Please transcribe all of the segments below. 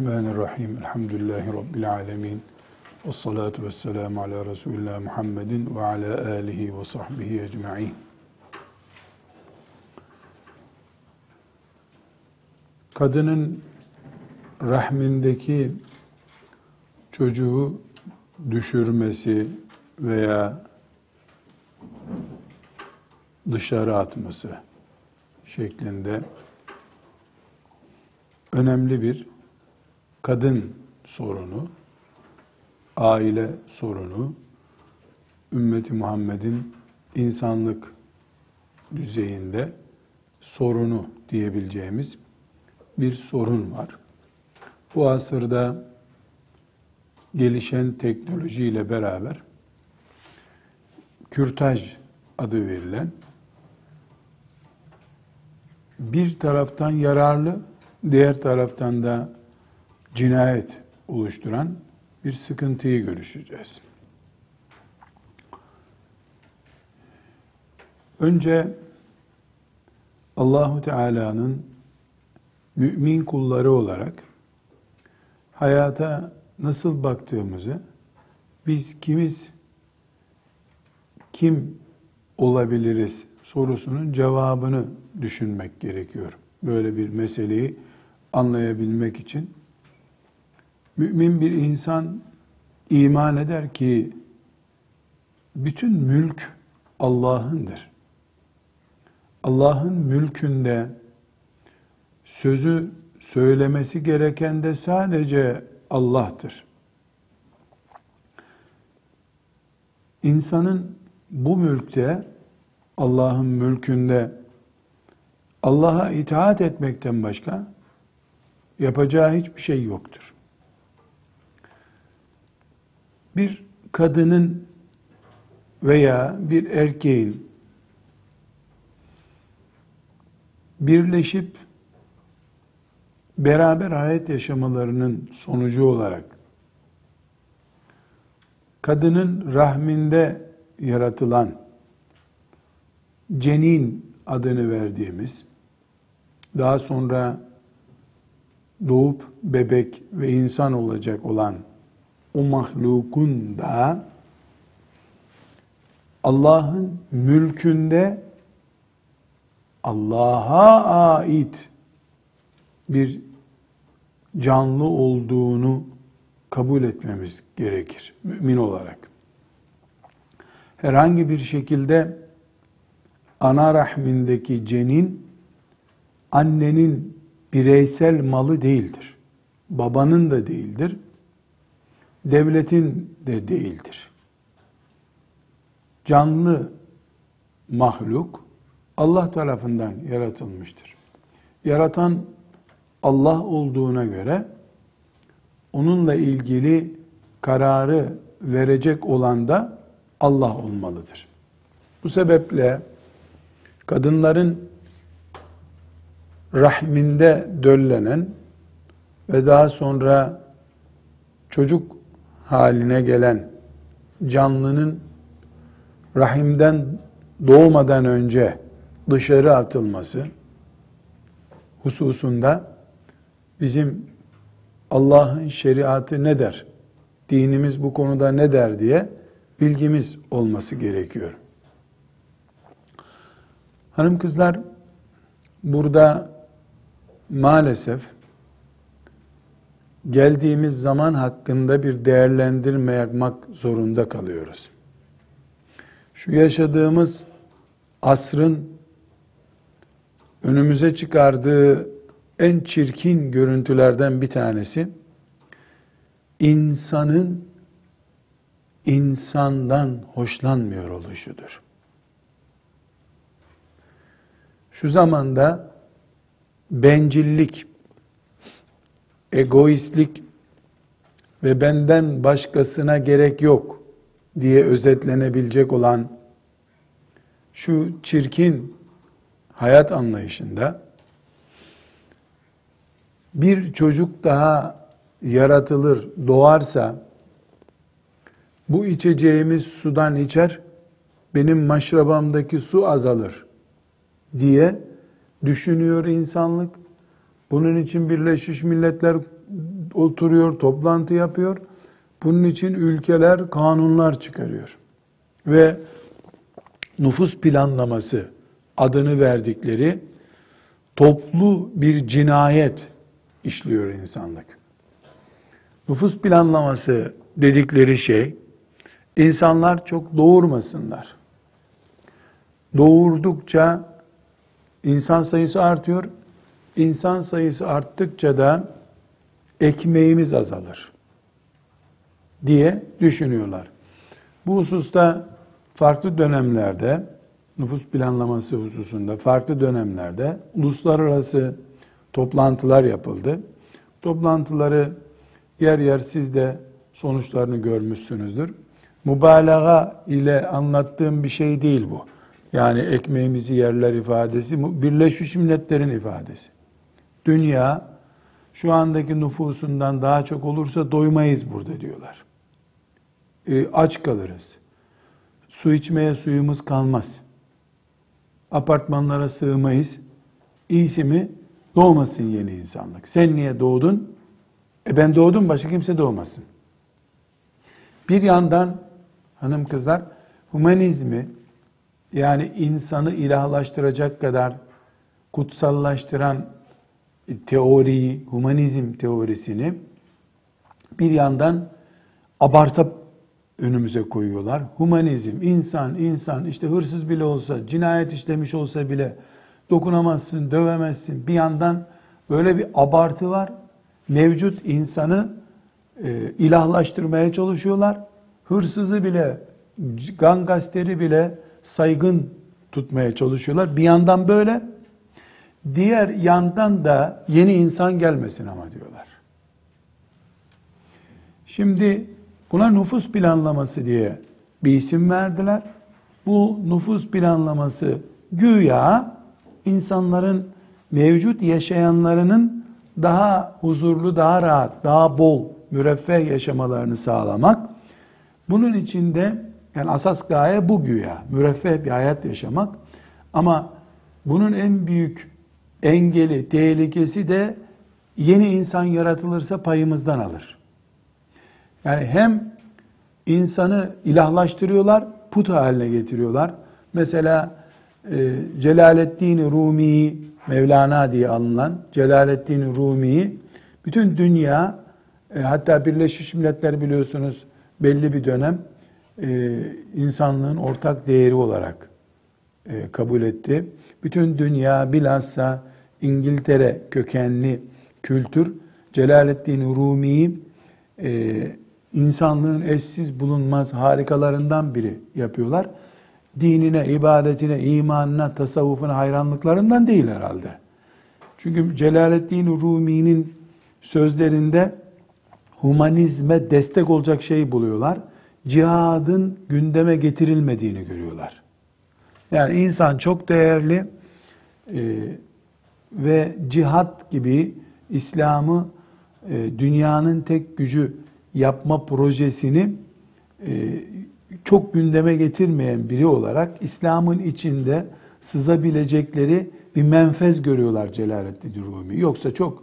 Bismillahirrahmanirrahim. Elhamdülillahi Rabbil alemin. Ve salatu ve selamu ala Resulullah Muhammedin ve ala alihi ve sahbihi ecma'in. Kadının rahmindeki çocuğu düşürmesi veya dışarı atması şeklinde önemli bir kadın sorunu, aile sorunu, ümmeti Muhammed'in insanlık düzeyinde sorunu diyebileceğimiz bir sorun var. Bu asırda gelişen teknolojiyle beraber kürtaj adı verilen bir taraftan yararlı diğer taraftan da cinayet oluşturan bir sıkıntıyı görüşeceğiz. Önce Allahu Teala'nın mümin kulları olarak hayata nasıl baktığımızı, biz kimiz, kim olabiliriz sorusunun cevabını düşünmek gerekiyor. Böyle bir meseleyi anlayabilmek için mümin bir insan iman eder ki bütün mülk Allah'ındır. Allah'ın mülkünde sözü söylemesi gereken de sadece Allah'tır. İnsanın bu mülkte Allah'ın mülkünde Allah'a itaat etmekten başka yapacağı hiçbir şey yoktur. Bir kadının veya bir erkeğin birleşip beraber hayat yaşamalarının sonucu olarak kadının rahminde yaratılan cenin adını verdiğimiz daha sonra doğup bebek ve insan olacak olan o mahlukun da Allah'ın mülkünde Allah'a ait bir canlı olduğunu kabul etmemiz gerekir mümin olarak. Herhangi bir şekilde ana rahmindeki cenin annenin bireysel malı değildir. Babanın da değildir. Devletin de değildir. Canlı mahluk Allah tarafından yaratılmıştır. Yaratan Allah olduğuna göre onunla ilgili kararı verecek olan da Allah olmalıdır. Bu sebeple kadınların rahminde döllenen ve daha sonra çocuk haline gelen canlının rahimden doğmadan önce dışarı atılması hususunda bizim Allah'ın şeriatı ne der, dinimiz bu konuda ne der diye bilgimiz olması gerekiyor. Hanım kızlar burada maalesef geldiğimiz zaman hakkında bir değerlendirme yapmak zorunda kalıyoruz. Şu yaşadığımız asrın önümüze çıkardığı en çirkin görüntülerden bir tanesi insanın insandan hoşlanmıyor oluşudur. Şu zamanda bencillik, egoistlik ve benden başkasına gerek yok diye özetlenebilecek olan şu çirkin hayat anlayışında bir çocuk daha yaratılır, doğarsa bu içeceğimiz sudan içer, benim maşrabamdaki su azalır diye düşünüyor insanlık Bunun için Birleşmiş Milletler oturuyor, toplantı yapıyor. Bunun için ülkeler kanunlar çıkarıyor. Ve nüfus planlaması adını verdikleri toplu bir cinayet işliyor insanlık. Nüfus planlaması dedikleri şey insanlar çok doğurmasınlar. Doğurdukça insan sayısı artıyor. İnsan sayısı arttıkça da ekmeğimiz azalır diye düşünüyorlar. Bu hususta farklı dönemlerde nüfus planlaması hususunda farklı dönemlerde uluslararası toplantılar yapıldı. Toplantıları yer yer siz de sonuçlarını görmüşsünüzdür. Mübalağa ile anlattığım bir şey değil bu. Yani ekmeğimizi yerler ifadesi Birleşmiş Milletler'in ifadesi. Dünya şu andaki nüfusundan daha çok olursa doymayız burada diyorlar. E, aç kalırız. Su içmeye suyumuz kalmaz. Apartmanlara sığmayız. İyisi mi? Doğmasın yeni insanlık. Sen niye doğdun? E ben doğdum başka kimse doğmasın. Bir yandan hanım kızlar humanizmi yani insanı ilahlaştıracak kadar kutsallaştıran teoriyi, humanizm teorisini bir yandan abartıp önümüze koyuyorlar. Humanizm, insan, insan işte hırsız bile olsa, cinayet işlemiş olsa bile dokunamazsın, dövemezsin. Bir yandan böyle bir abartı var. Mevcut insanı e, ilahlaştırmaya çalışıyorlar. Hırsızı bile, gangasteri bile saygın tutmaya çalışıyorlar. Bir yandan böyle, diğer yandan da yeni insan gelmesin ama diyorlar. Şimdi buna nüfus planlaması diye bir isim verdiler. Bu nüfus planlaması güya insanların mevcut yaşayanlarının daha huzurlu, daha rahat, daha bol, müreffeh yaşamalarını sağlamak. Bunun içinde yani asas gaye bu güya, müreffeh bir hayat yaşamak. Ama bunun en büyük engeli, tehlikesi de yeni insan yaratılırsa payımızdan alır. Yani hem insanı ilahlaştırıyorlar, put haline getiriyorlar. Mesela e, Celaleddin Rumi, Mevlana diye alınan Celaleddin Rumi, bütün dünya, e, hatta Birleşmiş Milletler biliyorsunuz belli bir dönem e, insanlığın ortak değeri olarak kabul etti. Bütün dünya bilhassa İngiltere kökenli kültür Celaleddin Rumi'yi e, insanlığın eşsiz bulunmaz harikalarından biri yapıyorlar. Dinine, ibadetine, imanına, tasavvufuna hayranlıklarından değil herhalde. Çünkü Celaleddin Rumi'nin sözlerinde humanizme destek olacak şey buluyorlar. Cihadın gündeme getirilmediğini görüyorlar. Yani insan çok değerli e, ve cihat gibi İslam'ı e, dünyanın tek gücü yapma projesini e, çok gündeme getirmeyen biri olarak İslam'ın içinde sızabilecekleri bir menfez görüyorlar Celaleddin Rumi. Yoksa çok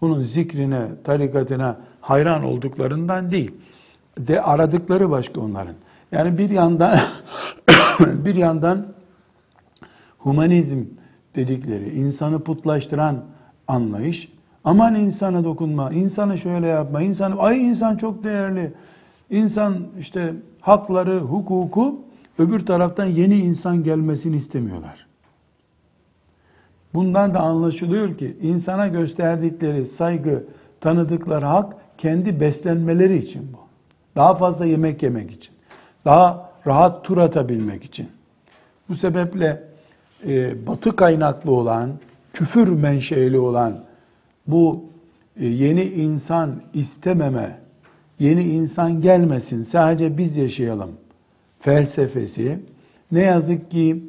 onun zikrine, tarikatına hayran olduklarından değil. De aradıkları başka onların. Yani bir yandan bir yandan humanizm dedikleri insanı putlaştıran anlayış aman insana dokunma, insanı şöyle yapma, insan ay insan çok değerli. İnsan işte hakları, hukuku öbür taraftan yeni insan gelmesini istemiyorlar. Bundan da anlaşılıyor ki insana gösterdikleri saygı, tanıdıkları hak kendi beslenmeleri için bu. Daha fazla yemek yemek için. Daha rahat tur atabilmek için. Bu sebeple e, batı kaynaklı olan, küfür menşeli olan bu e, yeni insan istememe, yeni insan gelmesin, sadece biz yaşayalım felsefesi ne yazık ki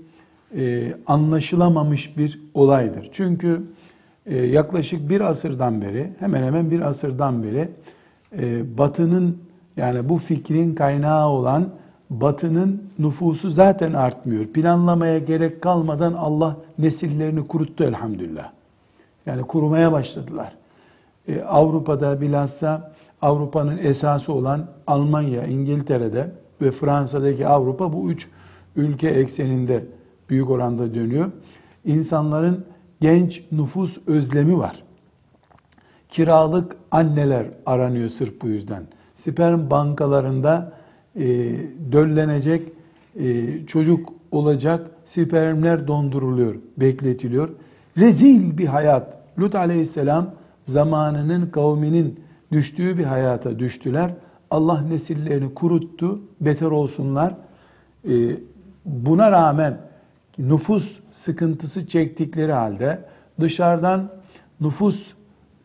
e, anlaşılamamış bir olaydır. Çünkü e, yaklaşık bir asırdan beri, hemen hemen bir asırdan beri e, Batı'nın yani bu fikrin kaynağı olan Batı'nın nüfusu zaten artmıyor. Planlamaya gerek kalmadan Allah nesillerini kuruttu elhamdülillah. Yani kurumaya başladılar. E, Avrupa'da bilhassa Avrupa'nın esası olan Almanya, İngiltere'de ve Fransa'daki Avrupa bu üç ülke ekseninde büyük oranda dönüyor. İnsanların genç nüfus özlemi var. Kiralık anneler aranıyor sırf bu yüzden. Sperm bankalarında e, döllenecek e, çocuk olacak spermler donduruluyor, bekletiliyor. Rezil bir hayat. Lut aleyhisselam zamanının kavminin düştüğü bir hayata düştüler. Allah nesillerini kuruttu, beter olsunlar. Ee, buna rağmen nüfus sıkıntısı çektikleri halde, dışarıdan nüfus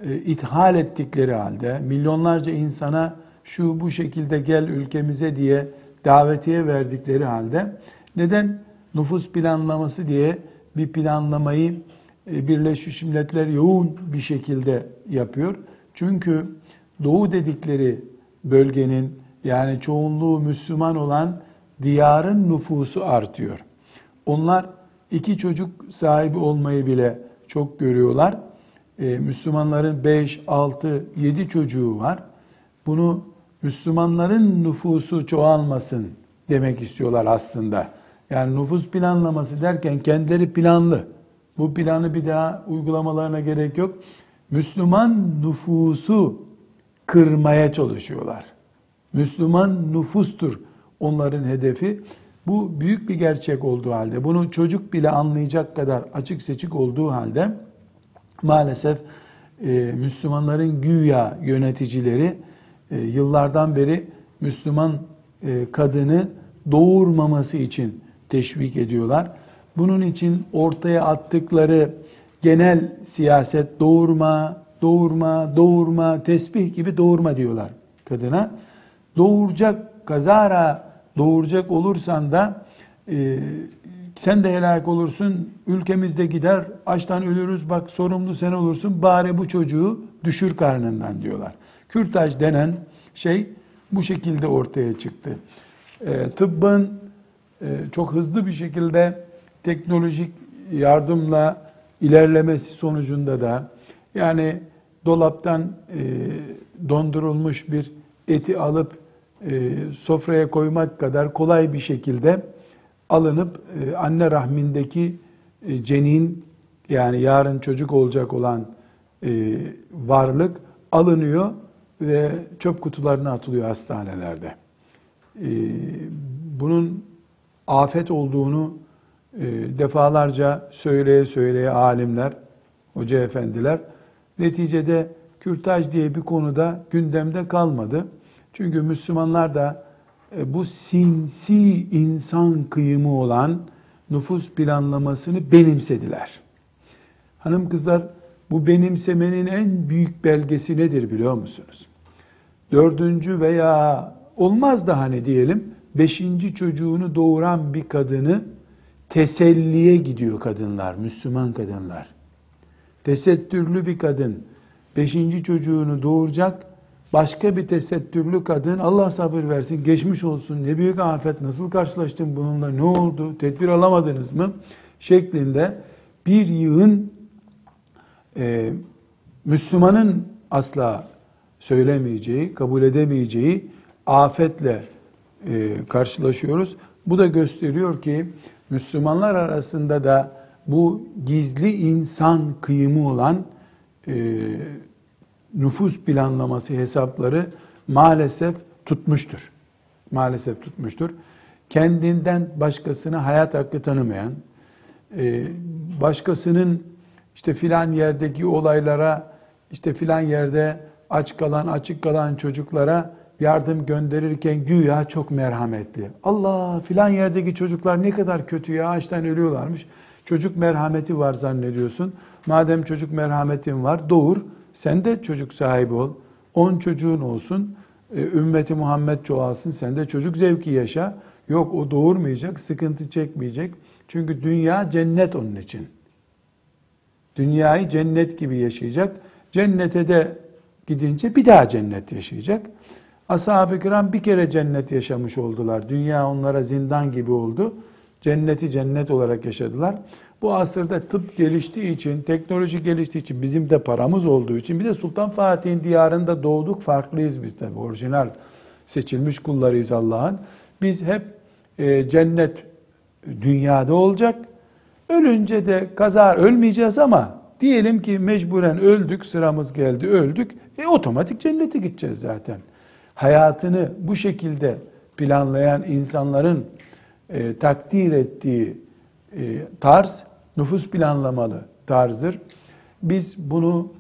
e, ithal ettikleri halde, milyonlarca insana şu bu şekilde gel ülkemize diye davetiye verdikleri halde, neden nüfus planlaması diye bir planlamayı e, Birleşmiş Milletler yoğun bir şekilde yapıyor. Çünkü Doğu dedikleri bölgenin yani çoğunluğu Müslüman olan diyarın nüfusu artıyor. Onlar iki çocuk sahibi olmayı bile çok görüyorlar. Ee, Müslümanların 5, 6, 7 çocuğu var. Bunu Müslümanların nüfusu çoğalmasın demek istiyorlar aslında. Yani nüfus planlaması derken kendileri planlı. Bu planı bir daha uygulamalarına gerek yok. Müslüman nüfusu kırmaya çalışıyorlar. Müslüman nüfustur onların hedefi. Bu büyük bir gerçek olduğu halde, bunu çocuk bile anlayacak kadar açık seçik olduğu halde maalesef e, Müslümanların güya yöneticileri yıllardan beri Müslüman e, kadını doğurmaması için teşvik ediyorlar. Bunun için ortaya attıkları genel siyaset doğurma, doğurma, doğurma, tesbih gibi doğurma diyorlar kadına. Doğuracak, kazara doğuracak olursan da e, sen de helak olursun, ülkemizde gider, açtan ölürüz, bak sorumlu sen olursun, bari bu çocuğu düşür karnından diyorlar. Kürtaj denen şey bu şekilde ortaya çıktı. E, tıbbın e, çok hızlı bir şekilde teknolojik yardımla ilerlemesi sonucunda da yani dolaptan e, dondurulmuş bir eti alıp e, sofraya koymak kadar kolay bir şekilde alınıp e, anne rahmindeki e, cenin yani yarın çocuk olacak olan e, varlık alınıyor ve çöp kutularına atılıyor hastanelerde. E, bunun afet olduğunu e, defalarca söyleye söyleye alimler, hoca efendiler neticede kürtaj diye bir konuda gündemde kalmadı. Çünkü Müslümanlar da e, bu sinsi insan kıyımı olan nüfus planlamasını benimsediler. Hanım kızlar bu benimsemenin en büyük belgesi nedir biliyor musunuz? Dördüncü veya olmaz da hani diyelim beşinci çocuğunu doğuran bir kadını teselliye gidiyor kadınlar, Müslüman kadınlar. Tesettürlü bir kadın beşinci çocuğunu doğuracak, başka bir tesettürlü kadın Allah sabır versin, geçmiş olsun, ne büyük afet, nasıl karşılaştın bununla, ne oldu, tedbir alamadınız mı? şeklinde bir yığın e, Müslümanın asla söylemeyeceği, kabul edemeyeceği afetle e, karşılaşıyoruz. Bu da gösteriyor ki Müslümanlar arasında da bu gizli insan kıyımı olan e, nüfus planlaması hesapları maalesef tutmuştur. Maalesef tutmuştur. Kendinden başkasına hayat hakkı tanımayan, e, başkasının işte filan yerdeki olaylara, işte filan yerde aç kalan, açık kalan çocuklara yardım gönderirken güya çok merhametli. Allah filan yerdeki çocuklar ne kadar kötü ya açtan ölüyorlarmış. Çocuk merhameti var zannediyorsun. Madem çocuk merhametin var doğur. Sen de çocuk sahibi ol. On çocuğun olsun. E, ümmeti Muhammed çoğalsın. Sen de çocuk zevki yaşa. Yok o doğurmayacak, sıkıntı çekmeyecek. Çünkü dünya cennet onun için. Dünyayı cennet gibi yaşayacak. Cennete de gidince bir daha cennet yaşayacak. Ashab-ı kiram bir kere cennet yaşamış oldular. Dünya onlara zindan gibi oldu. Cenneti cennet olarak yaşadılar. Bu asırda tıp geliştiği için, teknoloji geliştiği için, bizim de paramız olduğu için, bir de Sultan Fatih'in diyarında doğduk, farklıyız biz tabi. Orijinal seçilmiş kullarıyız Allah'ın. Biz hep e, cennet dünyada olacak. Ölünce de kaza ölmeyeceğiz ama diyelim ki mecburen öldük, sıramız geldi, öldük. E otomatik cennete gideceğiz zaten. Hayatını bu şekilde planlayan insanların e, takdir ettiği e, tarz nüfus planlamalı tarzdır. Biz bunu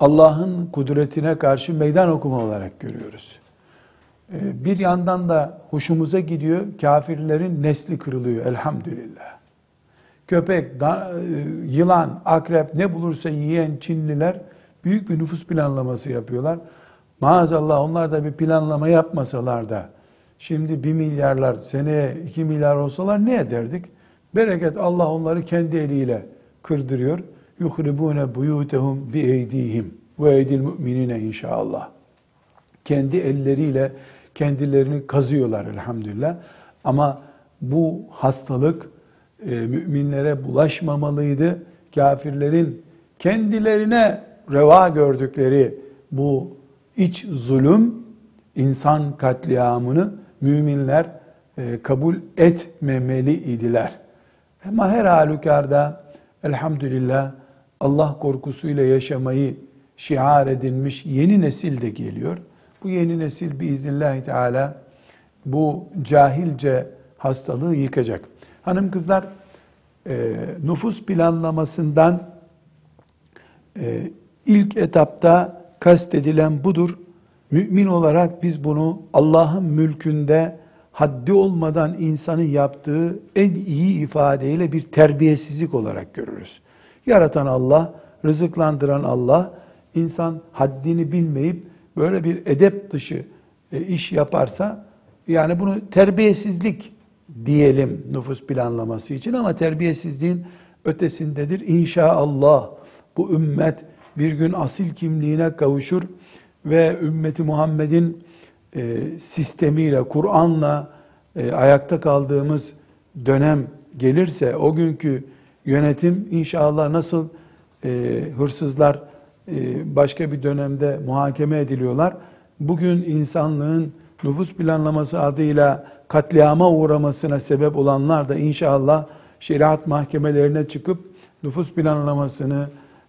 Allah'ın kudretine karşı meydan okuma olarak görüyoruz. E, bir yandan da hoşumuza gidiyor, kafirlerin nesli kırılıyor elhamdülillah. Köpek, da, e, yılan, akrep ne bulursa yiyen Çinliler büyük bir nüfus planlaması yapıyorlar. Maazallah onlar da bir planlama yapmasalar da şimdi bir milyarlar seneye iki milyar olsalar ne ederdik? Bereket Allah onları kendi eliyle kırdırıyor. Yuhribune buyutehum bi eydihim ve eydil müminine inşallah. Kendi elleriyle kendilerini kazıyorlar elhamdülillah. Ama bu hastalık müminlere bulaşmamalıydı. Kafirlerin kendilerine reva gördükleri bu iç zulüm, insan katliamını müminler e, kabul etmemeli idiler. Ama her halükarda elhamdülillah Allah korkusuyla yaşamayı şiar edinmiş yeni nesil de geliyor. Bu yeni nesil biiznillahü teala bu cahilce hastalığı yıkacak. Hanım kızlar e, nüfus planlamasından e, ilk etapta kastedilen budur. Mümin olarak biz bunu Allah'ın mülkünde haddi olmadan insanın yaptığı en iyi ifadeyle bir terbiyesizlik olarak görürüz. Yaratan Allah, rızıklandıran Allah, insan haddini bilmeyip böyle bir edep dışı e, iş yaparsa, yani bunu terbiyesizlik diyelim nüfus planlaması için ama terbiyesizliğin ötesindedir. İnşaallah bu ümmet bir gün asil kimliğine kavuşur ve ümmeti Muhammed'in e, sistemiyle, Kur'an'la e, ayakta kaldığımız dönem gelirse o günkü yönetim inşallah nasıl e, hırsızlar e, başka bir dönemde muhakeme ediliyorlar. Bugün insanlığın nüfus planlaması adıyla katliama uğramasına sebep olanlar da inşallah şeriat mahkemelerine çıkıp nüfus planlamasını,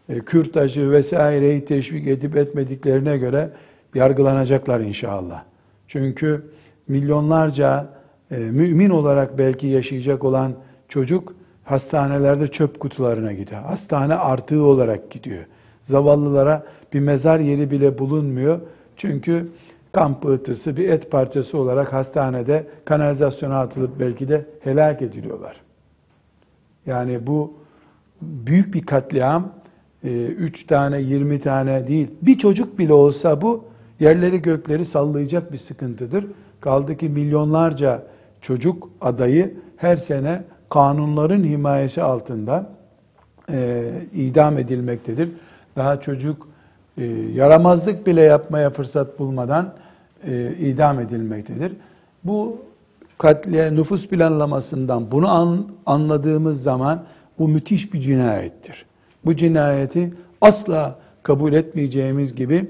e, kürtajı vesaireyi teşvik edip etmediklerine göre yargılanacaklar inşallah. Çünkü milyonlarca e, mümin olarak belki yaşayacak olan çocuk hastanelerde çöp kutularına gidiyor. Hastane artığı olarak gidiyor. Zavallılara bir mezar yeri bile bulunmuyor. Çünkü kan pıhtısı bir et parçası olarak hastanede kanalizasyona atılıp belki de helak ediliyorlar. Yani bu büyük bir katliam. 3 e, tane, 20 tane değil. Bir çocuk bile olsa bu yerleri gökleri sallayacak bir sıkıntıdır. Kaldı ki milyonlarca çocuk adayı her sene kanunların himayesi altında e, idam edilmektedir. Daha çocuk e, yaramazlık bile yapmaya fırsat bulmadan e, idam edilmektedir. Bu katliye nüfus planlamasından bunu an, anladığımız zaman bu müthiş bir cinayettir. Bu cinayeti asla kabul etmeyeceğimiz gibi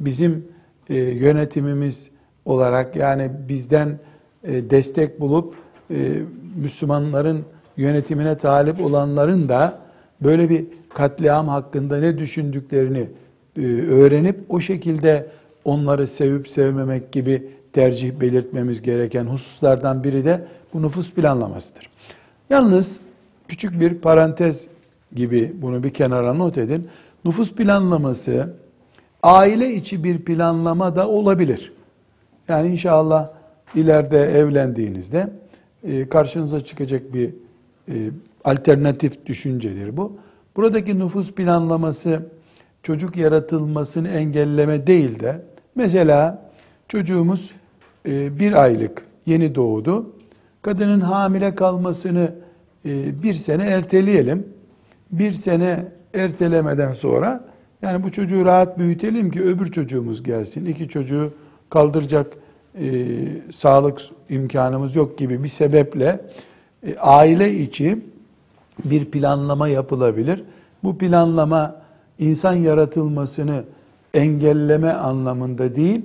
bizim e, yönetimimiz olarak yani bizden e, destek bulup e, Müslümanların yönetimine talip olanların da böyle bir katliam hakkında ne düşündüklerini e, öğrenip o şekilde onları sevip sevmemek gibi tercih belirtmemiz gereken hususlardan biri de bu nüfus planlamasıdır. Yalnız küçük bir parantez gibi bunu bir kenara not edin. Nüfus planlaması aile içi bir planlama da olabilir. Yani inşallah ileride evlendiğinizde e, karşınıza çıkacak bir e, alternatif düşüncedir bu. Buradaki nüfus planlaması çocuk yaratılmasını engelleme değil de mesela çocuğumuz e, bir aylık yeni doğdu. Kadının hamile kalmasını bir sene erteleyelim. Bir sene ertelemeden sonra yani bu çocuğu rahat büyütelim ki öbür çocuğumuz gelsin. İki çocuğu kaldıracak e, sağlık imkanımız yok gibi bir sebeple e, aile içi bir planlama yapılabilir. Bu planlama insan yaratılmasını engelleme anlamında değil,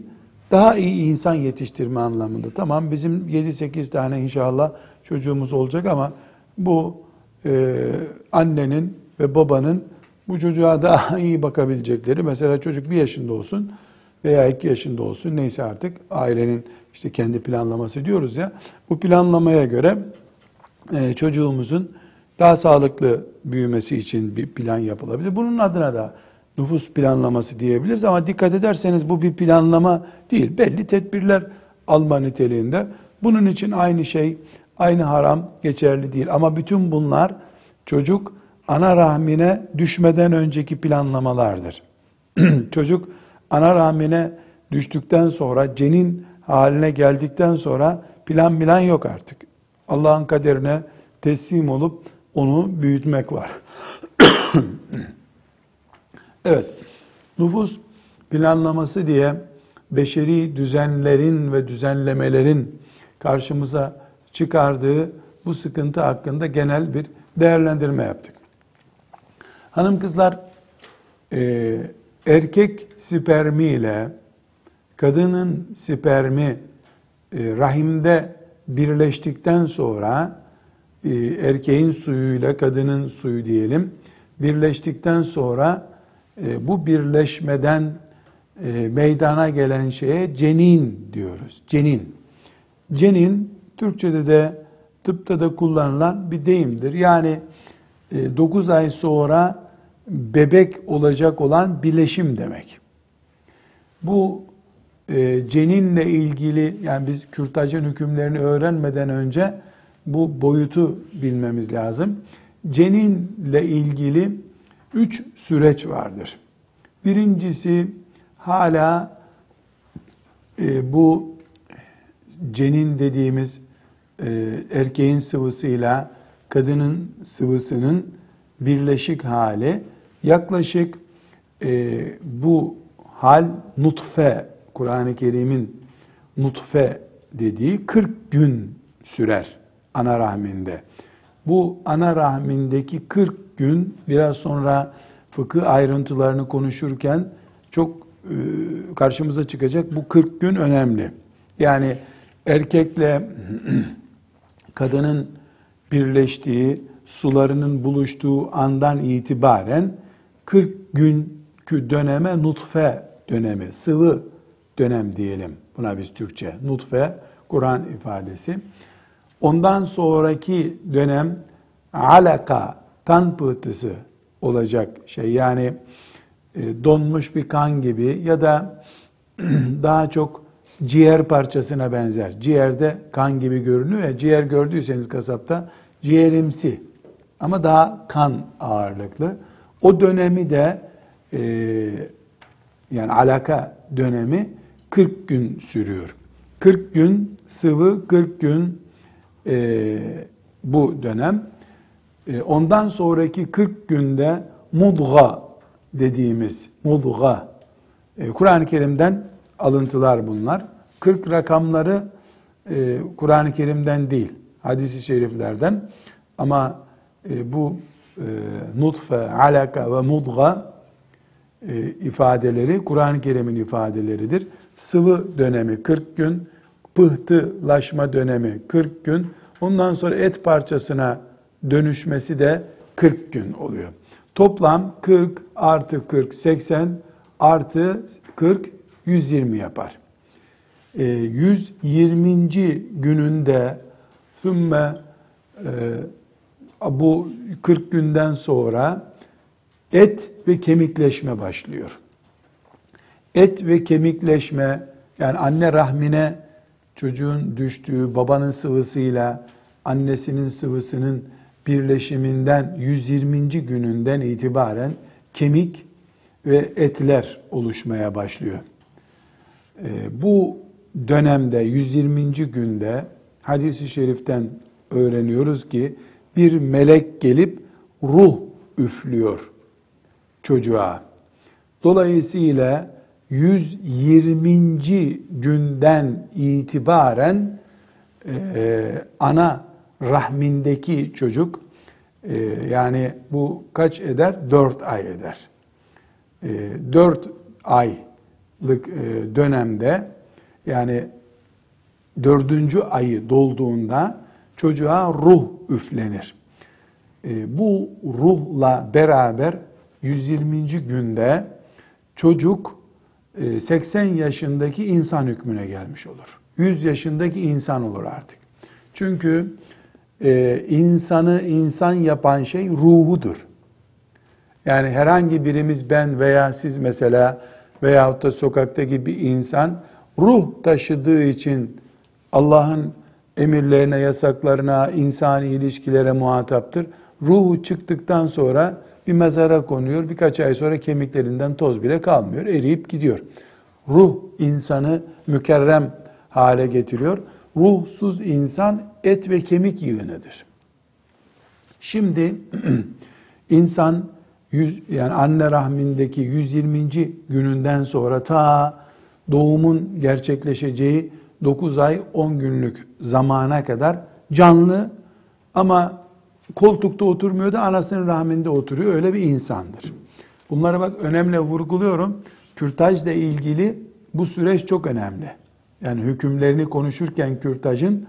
daha iyi insan yetiştirme anlamında. Tamam bizim 7-8 tane inşallah çocuğumuz olacak ama bu e, annenin ve babanın bu çocuğa daha iyi bakabilecekleri, mesela çocuk bir yaşında olsun veya iki yaşında olsun neyse artık ailenin işte kendi planlaması diyoruz ya, bu planlamaya göre e, çocuğumuzun daha sağlıklı büyümesi için bir plan yapılabilir. Bunun adına da nüfus planlaması diyebiliriz ama dikkat ederseniz bu bir planlama değil. Belli tedbirler alma niteliğinde. Bunun için aynı şey, aynı haram geçerli değil. Ama bütün bunlar çocuk ana rahmine düşmeden önceki planlamalardır. çocuk ana rahmine düştükten sonra, cenin haline geldikten sonra plan plan yok artık. Allah'ın kaderine teslim olup onu büyütmek var. evet, nüfus planlaması diye beşeri düzenlerin ve düzenlemelerin karşımıza çıkardığı bu sıkıntı hakkında genel bir değerlendirme yaptık. Hanım kızlar, e, erkek spermi ile kadının spermi e, rahimde birleştikten sonra erkeğin suyuyla kadının suyu diyelim birleştikten sonra e, bu birleşmeden e, meydana gelen şeye cenin diyoruz. Cenin. Cenin Türkçe'de de tıpta da kullanılan bir deyimdir. Yani 9 ay sonra bebek olacak olan bileşim demek. Bu ceninle ilgili yani biz kürtajın hükümlerini öğrenmeden önce bu boyutu bilmemiz lazım. Ceninle ilgili üç süreç vardır. Birincisi hala e, bu cenin dediğimiz e, erkeğin sıvısıyla kadının sıvısının birleşik hali yaklaşık e, bu hal nutfe Kur'an-ı Kerim'in nutfe dediği 40 gün sürer ana rahminde. Bu ana rahmindeki 40 gün biraz sonra fıkıh ayrıntılarını konuşurken çok e, karşımıza çıkacak. Bu 40 gün önemli. Yani erkekle kadının birleştiği, sularının buluştuğu andan itibaren 40 günkü döneme nutfe dönemi, sıvı dönem diyelim buna biz Türkçe. Nutfe, Kur'an ifadesi. Ondan sonraki dönem alaka, kan pıhtısı olacak şey. Yani e, donmuş bir kan gibi ya da daha çok ciğer parçasına benzer. Ciğerde kan gibi görünüyor ya, ciğer gördüyseniz kasapta ciğerimsi ama daha kan ağırlıklı. O dönemi de e, yani alaka dönemi 40 gün sürüyor. 40 gün sıvı, 40 gün e, bu dönem. E, ondan sonraki 40 günde mudga dediğimiz mudga, e, Kur'an-ı Kerim'den alıntılar bunlar. 40 rakamları e, Kur'an-ı Kerim'den değil, hadis-i şeriflerden. Ama e, bu e, nutfe, alaka ve mudga e, ifadeleri Kur'an-ı Kerim'in ifadeleridir. Sıvı dönemi 40 gün, pıhtılaşma dönemi 40 gün, ondan sonra et parçasına dönüşmesi de 40 gün oluyor. Toplam 40 artı 40 80 artı 40 120 yapar. E, 120. gününde sümme e, bu 40 günden sonra et ve kemikleşme başlıyor. Et ve kemikleşme yani anne rahmine çocuğun düştüğü babanın sıvısıyla annesinin sıvısının birleşiminden 120. gününden itibaren kemik ve etler oluşmaya başlıyor. Ee, bu dönemde 120. günde hadisi şeriften öğreniyoruz ki bir melek gelip ruh üflüyor çocuğa. Dolayısıyla 120. günden itibaren e, ana rahmindeki çocuk e, yani bu kaç eder? Dört ay eder. E, dört aylık e, dönemde yani dördüncü ayı dolduğunda çocuğa ruh üflenir. E, bu ruhla beraber 120. günde çocuk 80 e, yaşındaki insan hükmüne gelmiş olur. 100 yaşındaki insan olur artık. Çünkü e, insanı insan yapan şey ruhudur. Yani herhangi birimiz ben veya siz mesela veyahut da sokaktaki bir insan ruh taşıdığı için Allah'ın emirlerine, yasaklarına, insani ilişkilere muhataptır. Ruhu çıktıktan sonra bir mezara konuyor. Birkaç ay sonra kemiklerinden toz bile kalmıyor. Eriyip gidiyor. Ruh insanı mükerrem hale getiriyor. Ruhsuz insan et ve kemik yığınıdır. Şimdi insan yüz, yani anne rahmindeki 120. gününden sonra ta doğumun gerçekleşeceği 9 ay 10 günlük zamana kadar canlı ama koltukta oturmuyor da anasının rahminde oturuyor. Öyle bir insandır. Bunları bak önemli vurguluyorum. Kürtajla ilgili bu süreç çok önemli. Yani hükümlerini konuşurken kürtajın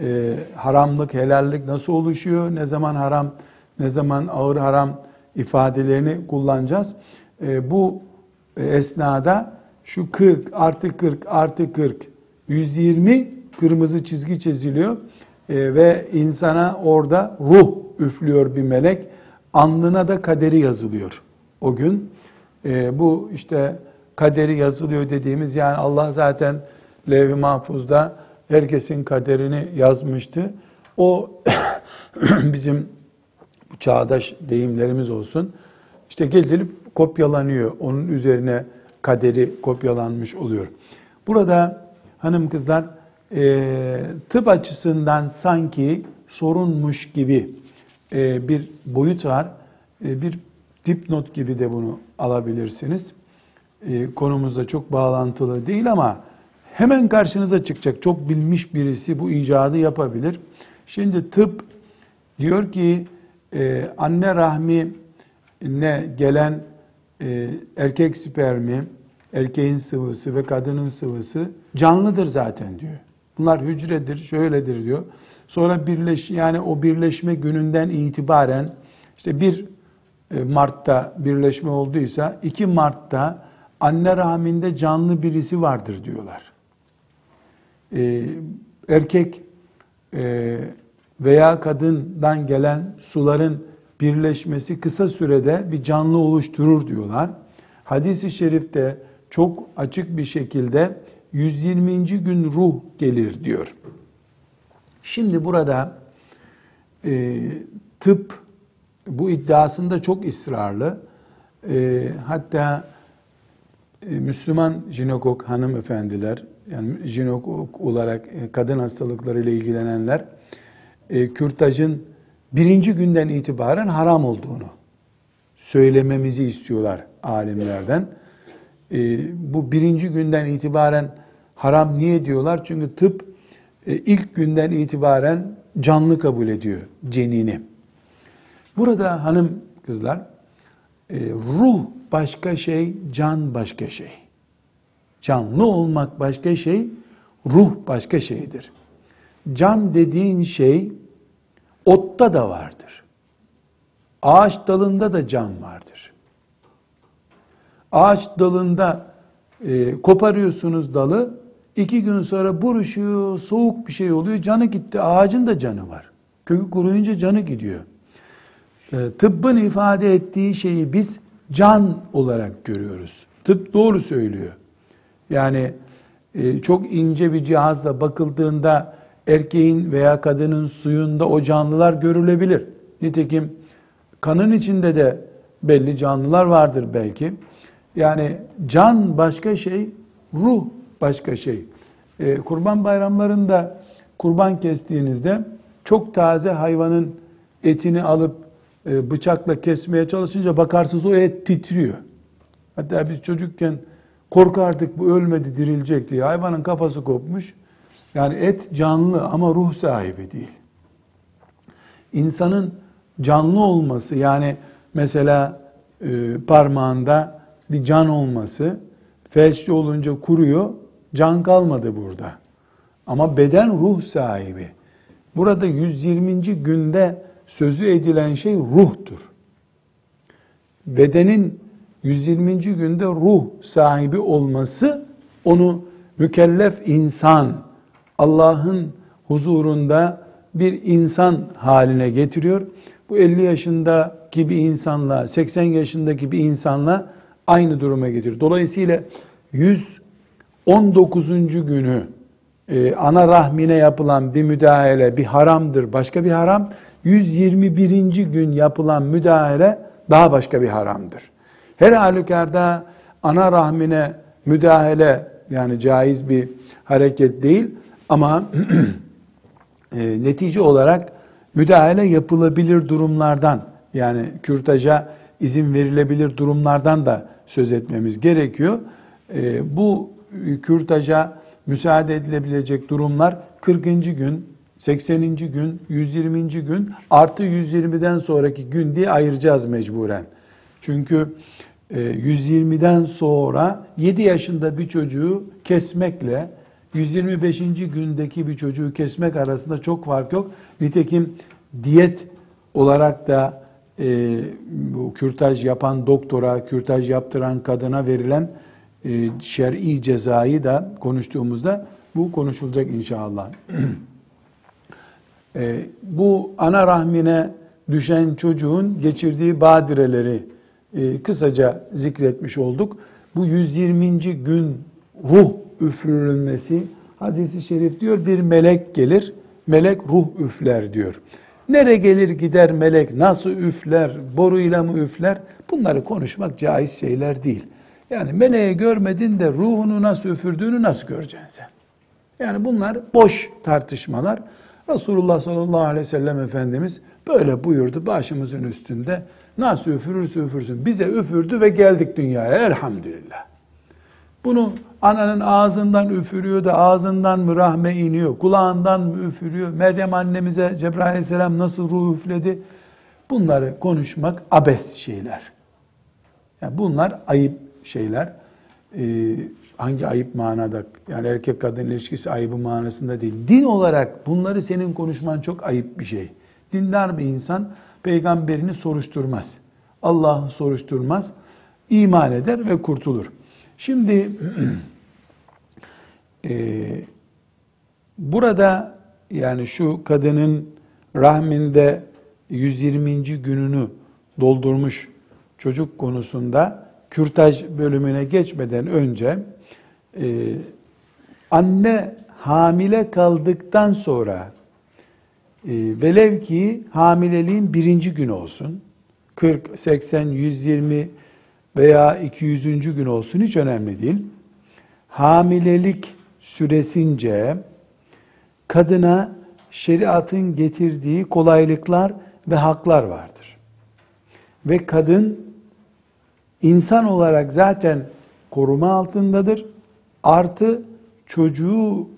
e, haramlık, helallik nasıl oluşuyor, ne zaman haram, ne zaman ağır haram ifadelerini kullanacağız. E, bu esnada şu 40 artı 40 artı 40 120 kırmızı çizgi çiziliyor e, ve insana orada ruh üflüyor bir melek. Alnına da kaderi yazılıyor o gün. E, bu işte kaderi yazılıyor dediğimiz yani Allah zaten levh-i mahfuzda herkesin kaderini yazmıştı. O bizim çağdaş deyimlerimiz olsun. İşte gelip kopyalanıyor. Onun üzerine kaderi kopyalanmış oluyor. Burada hanım kızlar e, tıp açısından sanki sorunmuş gibi e, bir boyut var. E, bir dipnot gibi de bunu alabilirsiniz. E, konumuzda çok bağlantılı değil ama hemen karşınıza çıkacak. Çok bilmiş birisi bu icadı yapabilir. Şimdi tıp diyor ki e, anne rahmi ne gelen e, erkek spermi, erkeğin sıvısı ve kadının sıvısı canlıdır zaten diyor. Bunlar hücredir, şöyledir diyor. Sonra birleş yani o birleşme gününden itibaren işte bir e, Mart'ta birleşme olduysa 2 Mart'ta anne rahminde canlı birisi vardır diyorlar. Ee, erkek e, veya kadından gelen suların birleşmesi kısa sürede bir canlı oluşturur diyorlar. Hadis-i şerifte çok açık bir şekilde 120. gün ruh gelir diyor. Şimdi burada e, tıp bu iddiasında çok ısrarlı. E, hatta e, Müslüman jinekok hanımefendiler, yani jinekok olarak e, kadın hastalıklarıyla ilgilenenler, e, kürtajın birinci günden itibaren haram olduğunu söylememizi istiyorlar alimlerden. E, bu birinci günden itibaren haram niye diyorlar? Çünkü tıp e, ilk günden itibaren canlı kabul ediyor cenini. Burada hanım kızlar e, ruh başka şey, can başka şey. Canlı olmak başka şey, ruh başka şeydir. Can dediğin şey otta da vardır. Ağaç dalında da can vardır. Ağaç dalında e, koparıyorsunuz dalı, iki gün sonra buruşuyor, soğuk bir şey oluyor, canı gitti. Ağacın da canı var. Kökü kuruyunca canı gidiyor. E, tıbbın ifade ettiği şeyi biz can olarak görüyoruz. Tıp doğru söylüyor. Yani e, çok ince bir cihazla bakıldığında erkeğin veya kadının suyunda o canlılar görülebilir. Nitekim kanın içinde de belli canlılar vardır belki. Yani can başka şey, ruh başka şey. E, kurban bayramlarında kurban kestiğinizde çok taze hayvanın etini alıp e, bıçakla kesmeye çalışınca bakarsınız o et titriyor. Hatta biz çocukken korkardık bu ölmedi dirilecek diye. Hayvanın kafası kopmuş. Yani et canlı ama ruh sahibi değil. insanın canlı olması yani mesela e, parmağında bir can olması felçli olunca kuruyor can kalmadı burada. Ama beden ruh sahibi. Burada 120. günde sözü edilen şey ruhtur. Bedenin 120. günde ruh sahibi olması onu mükellef insan, Allah'ın huzurunda bir insan haline getiriyor. Bu 50 yaşındaki bir insanla 80 yaşındaki bir insanla aynı duruma getiriyor. Dolayısıyla 119. günü e, ana rahmine yapılan bir müdahale bir haramdır, başka bir haram. 121. gün yapılan müdahale daha başka bir haramdır. Her halükarda ana rahmine müdahale yani caiz bir hareket değil ama e, netice olarak müdahale yapılabilir durumlardan yani kürtaja izin verilebilir durumlardan da söz etmemiz gerekiyor. E, bu kürtaja müsaade edilebilecek durumlar 40. gün, 80. gün, 120. gün artı 120'den sonraki gün diye ayıracağız mecburen. Çünkü 120'den e, sonra 7 yaşında bir çocuğu kesmekle 125. gündeki bir çocuğu kesmek arasında çok fark yok. Nitekim diyet olarak da e, bu kürtaj yapan doktora, kürtaj yaptıran kadına verilen şer'i cezayı da konuştuğumuzda bu konuşulacak inşallah. e, bu ana rahmine düşen çocuğun geçirdiği badireleri e, kısaca zikretmiş olduk. Bu 120. gün ruh üfürülmesi hadisi şerif diyor bir melek gelir, melek ruh üfler diyor. Nere gelir gider melek, nasıl üfler, boruyla mı üfler? Bunları konuşmak caiz şeyler değil. Yani meleği görmedin de ruhunu nasıl üfürdüğünü nasıl göreceksin sen? Yani bunlar boş tartışmalar. Resulullah sallallahu aleyhi ve sellem Efendimiz böyle buyurdu başımızın üstünde. Nasıl üfürürse üfürsün. Bize üfürdü ve geldik dünyaya elhamdülillah. Bunu ananın ağzından üfürüyor da ağzından mı rahme iniyor, kulağından mı üfürüyor, Meryem annemize Cebrail aleyhisselam nasıl ruh üfledi? Bunları konuşmak abes şeyler. Yani bunlar ayıp şeyler. Ee, hangi ayıp manada? Yani erkek kadın ilişkisi ayıbı manasında değil. Din olarak bunları senin konuşman çok ayıp bir şey. Dindar bir insan peygamberini soruşturmaz. Allah'ı soruşturmaz. iman eder ve kurtulur. Şimdi e, burada yani şu kadının rahminde 120. gününü doldurmuş çocuk konusunda kürtaj bölümüne geçmeden önce e, anne hamile kaldıktan sonra e, velev ki hamileliğin birinci gün olsun 40, 80, 120 veya 200. gün olsun hiç önemli değil. Hamilelik süresince kadına şeriatın getirdiği kolaylıklar ve haklar vardır. Ve kadın insan olarak zaten koruma altındadır. Artı çocuğu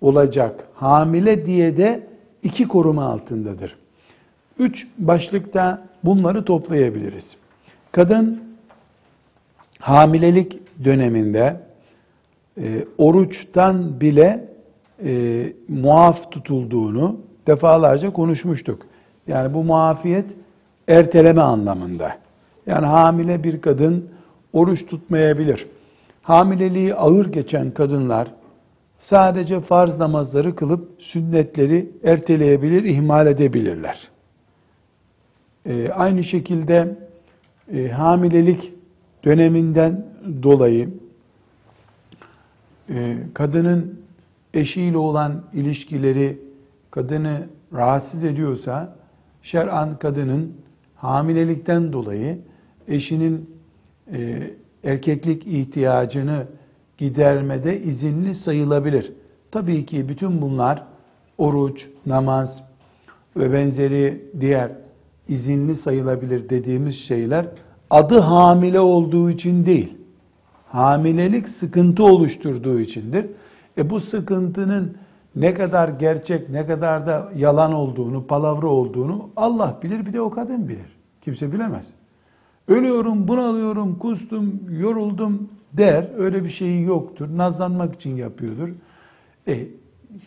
olacak hamile diye de iki koruma altındadır. Üç başlıkta bunları toplayabiliriz. Kadın hamilelik döneminde e, oruçtan bile e, muaf tutulduğunu defalarca konuşmuştuk. Yani bu muafiyet erteleme anlamında. Yani hamile bir kadın oruç tutmayabilir. Hamileliği ağır geçen kadınlar sadece farz namazları kılıp sünnetleri erteleyebilir, ihmal edebilirler. E, aynı şekilde e, hamilelik döneminden dolayı e, kadının eşiyle olan ilişkileri kadını rahatsız ediyorsa şer'an kadının hamilelikten dolayı eşinin e, erkeklik ihtiyacını gidermede izinli sayılabilir. Tabii ki bütün bunlar oruç, namaz ve benzeri diğer izinli sayılabilir dediğimiz şeyler adı hamile olduğu için değil. Hamilelik sıkıntı oluşturduğu içindir. E bu sıkıntının ne kadar gerçek, ne kadar da yalan olduğunu, palavra olduğunu Allah bilir bir de o kadın bilir. Kimse bilemez. Ölüyorum, bunalıyorum, kustum, yoruldum der. Öyle bir şeyi yoktur. Nazlanmak için yapıyordur. E,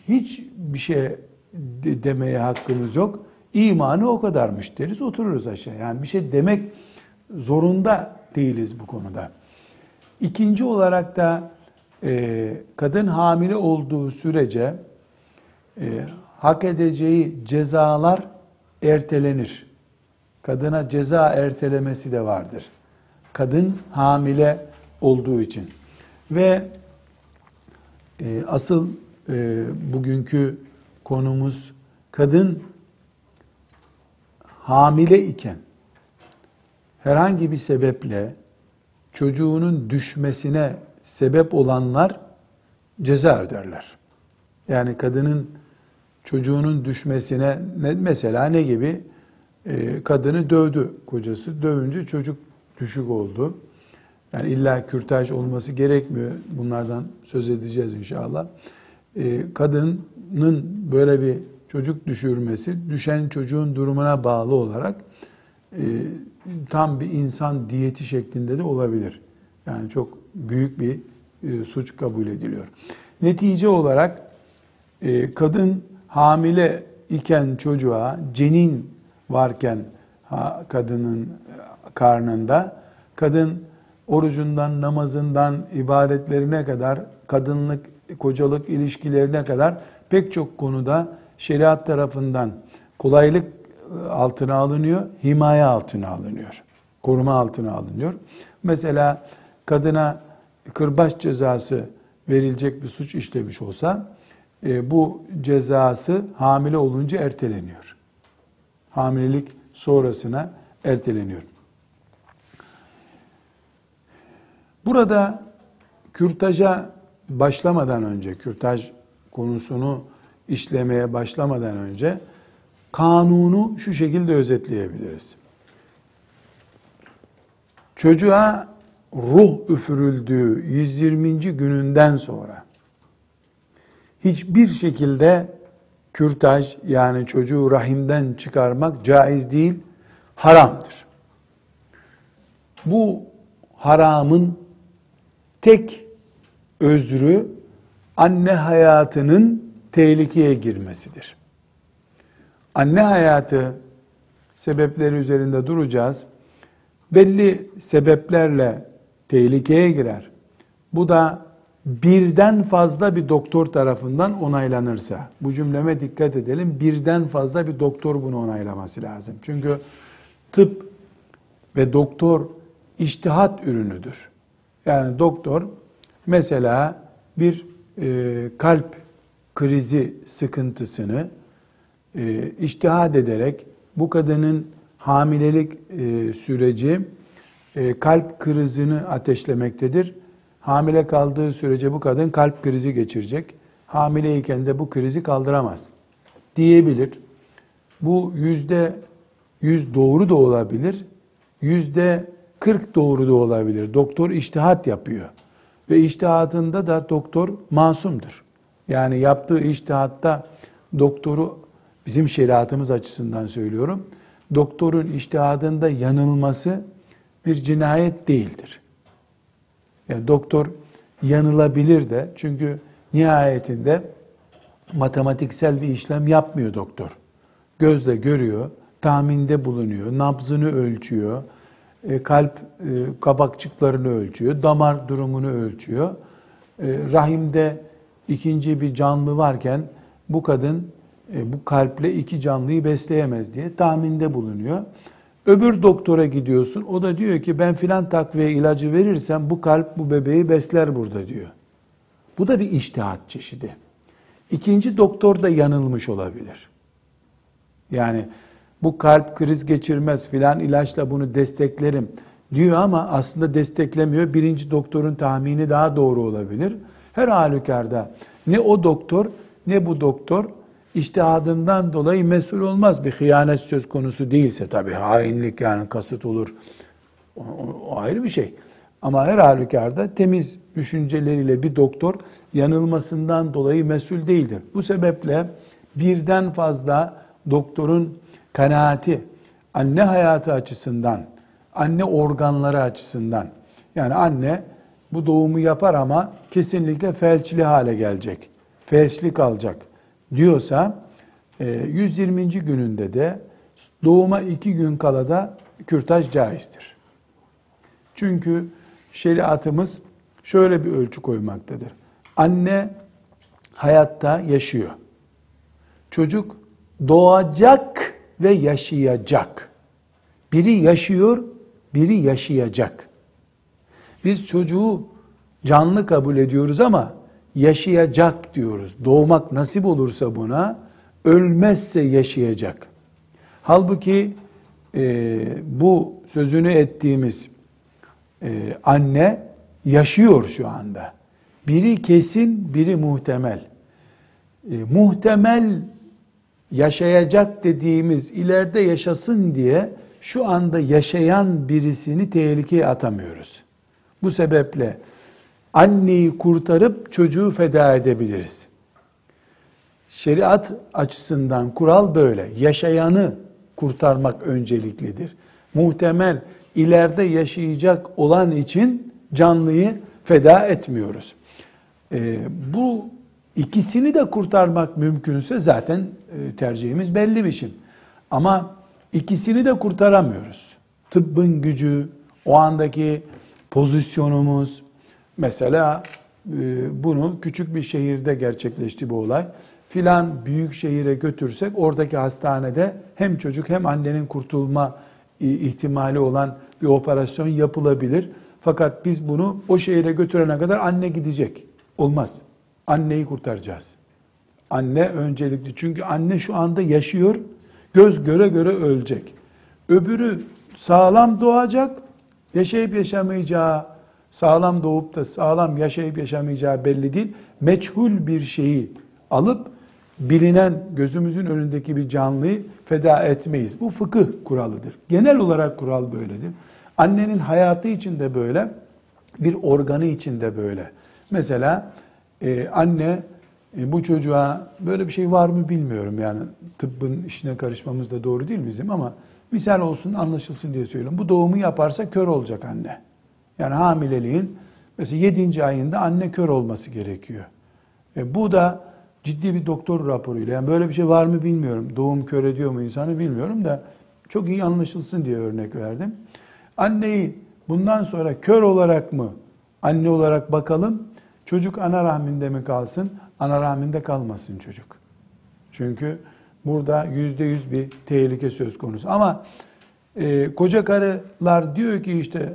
hiç bir şey de- demeye hakkımız yok. İmanı o kadarmış deriz, otururuz aşağı. Yani bir şey demek zorunda değiliz bu konuda. İkinci olarak da e, kadın hamile olduğu sürece e, hak edeceği cezalar ertelenir. Kadına ceza ertelemesi de vardır. Kadın hamile olduğu için. Ve e, asıl e, bugünkü konumuz kadın hamile iken herhangi bir sebeple çocuğunun düşmesine sebep olanlar ceza öderler. Yani kadının çocuğunun düşmesine ne, mesela ne gibi? Ee, kadını dövdü kocası. Dövünce çocuk düşük oldu. Yani illa kürtaj olması gerekmiyor. Bunlardan söz edeceğiz inşallah. Ee, kadının böyle bir çocuk düşürmesi, düşen çocuğun durumuna bağlı olarak e, tam bir insan diyeti şeklinde de olabilir. Yani çok büyük bir e, suç kabul ediliyor. Netice olarak e, kadın hamile iken çocuğa cenin varken kadının karnında kadın orucundan, namazından, ibadetlerine kadar, kadınlık, kocalık ilişkilerine kadar pek çok konuda şeriat tarafından kolaylık altına alınıyor, himaye altına alınıyor. Koruma altına alınıyor. Mesela kadına kırbaç cezası verilecek bir suç işlemiş olsa e, bu cezası hamile olunca erteleniyor. Hamilelik sonrasına erteleniyor. Burada kürtaja başlamadan önce, kürtaj konusunu işlemeye başlamadan önce kanunu şu şekilde özetleyebiliriz. Çocuğa ruh üfürüldüğü 120. gününden sonra hiçbir şekilde kürtaj yani çocuğu rahimden çıkarmak caiz değil, haramdır. Bu haramın tek özrü anne hayatının tehlikeye girmesidir. Anne hayatı sebepleri üzerinde duracağız. Belli sebeplerle tehlikeye girer. Bu da birden fazla bir doktor tarafından onaylanırsa, bu cümleme dikkat edelim, birden fazla bir doktor bunu onaylaması lazım. Çünkü tıp ve doktor iştihat ürünüdür. Yani doktor mesela bir e, kalp krizi sıkıntısını e, iştihad ederek bu kadının hamilelik e, süreci e, kalp krizini ateşlemektedir. Hamile kaldığı sürece bu kadın kalp krizi geçirecek. Hamileyken de bu krizi kaldıramaz diyebilir. Bu yüzde yüz doğru da olabilir. Yüzde 40 doğru da olabilir. Doktor iştihat yapıyor. Ve iştihatında da doktor masumdur. Yani yaptığı iştihatta doktoru bizim şeriatımız açısından söylüyorum. Doktorun iştihadında yanılması bir cinayet değildir. Yani doktor yanılabilir de çünkü nihayetinde matematiksel bir işlem yapmıyor doktor. Gözle görüyor, tahminde bulunuyor, nabzını ölçüyor, e, kalp e, kabakçıklarını ölçüyor, damar durumunu ölçüyor. E, rahimde ikinci bir canlı varken bu kadın bu kalple iki canlıyı besleyemez diye tahminde bulunuyor. Öbür doktora gidiyorsun. O da diyor ki ben filan takviye ilacı verirsem bu kalp bu bebeği besler burada diyor. Bu da bir iştihat çeşidi. İkinci doktor da yanılmış olabilir. Yani bu kalp kriz geçirmez filan ilaçla bunu desteklerim diyor ama aslında desteklemiyor. Birinci doktorun tahmini daha doğru olabilir. Her halükarda ne o doktor ne bu doktor iştihadından dolayı mesul olmaz. Bir hıyanet söz konusu değilse tabii hainlik yani kasıt olur. O, o ayrı bir şey. Ama her halükarda temiz düşünceleriyle bir doktor yanılmasından dolayı mesul değildir. Bu sebeple birden fazla doktorun kanaati anne hayatı açısından, anne organları açısından yani anne bu doğumu yapar ama kesinlikle felçli hale gelecek, felçli kalacak diyorsa 120. E, gününde de doğuma iki gün kala da kürtaj caizdir. Çünkü şeriatımız şöyle bir ölçü koymaktadır. Anne hayatta yaşıyor. Çocuk doğacak ve yaşayacak. Biri yaşıyor, biri yaşayacak. Biz çocuğu canlı kabul ediyoruz ama yaşayacak diyoruz. Doğmak nasip olursa buna, ölmezse yaşayacak. Halbuki e, bu sözünü ettiğimiz e, anne yaşıyor şu anda. Biri kesin, biri muhtemel. E, muhtemel yaşayacak dediğimiz ileride yaşasın diye şu anda yaşayan birisini tehlikeye atamıyoruz. Bu sebeple anneyi kurtarıp çocuğu feda edebiliriz. Şeriat açısından kural böyle. Yaşayanı kurtarmak önceliklidir. Muhtemel ileride yaşayacak olan için canlıyı feda etmiyoruz. Ee, bu ikisini de kurtarmak mümkünse zaten e, tercihimiz belli bir şey. Ama ikisini de kurtaramıyoruz. Tıbbın gücü, o andaki pozisyonumuz, mesela e, bunu küçük bir şehirde gerçekleşti bu olay. Filan büyük şehire götürsek oradaki hastanede hem çocuk hem annenin kurtulma ihtimali olan bir operasyon yapılabilir. Fakat biz bunu o şehire götürene kadar anne gidecek. Olmaz. Anneyi kurtaracağız. Anne öncelikli. Çünkü anne şu anda yaşıyor. Göz göre göre ölecek. Öbürü sağlam doğacak. Yaşayıp yaşamayacağı, sağlam doğup da sağlam yaşayıp yaşamayacağı belli değil. Meçhul bir şeyi alıp bilinen gözümüzün önündeki bir canlıyı feda etmeyiz. Bu fıkıh kuralıdır. Genel olarak kural böyledir. Annenin hayatı için de böyle, bir organı için de böyle. Mesela e, anne e, bu çocuğa böyle bir şey var mı bilmiyorum yani tıbbın işine karışmamız da doğru değil bizim ama misal olsun anlaşılsın diye söylüyorum. Bu doğumu yaparsa kör olacak anne. Yani hamileliğin mesela 7. ayında anne kör olması gerekiyor. E, bu da ciddi bir doktor raporuyla yani böyle bir şey var mı bilmiyorum. Doğum kör ediyor mu insanı bilmiyorum da çok iyi anlaşılsın diye örnek verdim. Anneyi bundan sonra kör olarak mı anne olarak bakalım Çocuk ana rahminde mi kalsın? Ana rahminde kalmasın çocuk. Çünkü burada yüzde yüz bir tehlike söz konusu. Ama e, koca karılar diyor ki işte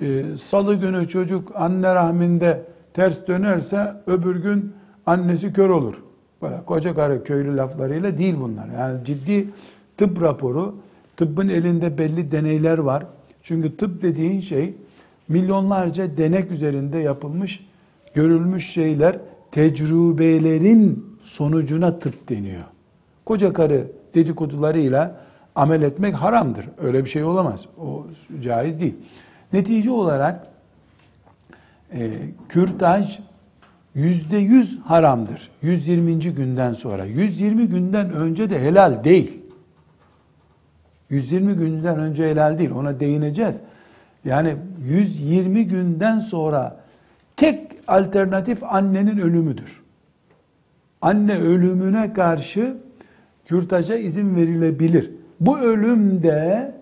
e, salı günü çocuk anne rahminde ters dönerse öbür gün annesi kör olur. Böyle koca karı köylü laflarıyla değil bunlar. Yani ciddi tıp raporu, tıbbın elinde belli deneyler var. Çünkü tıp dediğin şey milyonlarca denek üzerinde yapılmış görülmüş şeyler tecrübelerin sonucuna tıp deniyor. Koca karı dedikodularıyla amel etmek haramdır. Öyle bir şey olamaz. O caiz değil. Netice olarak e, kürtaj yüzde yüz haramdır. 120. günden sonra. 120 günden önce de helal değil. 120 günden önce helal değil. Ona değineceğiz. Yani 120 günden sonra tek alternatif annenin ölümüdür. Anne ölümüne karşı kürtaja izin verilebilir. Bu ölümde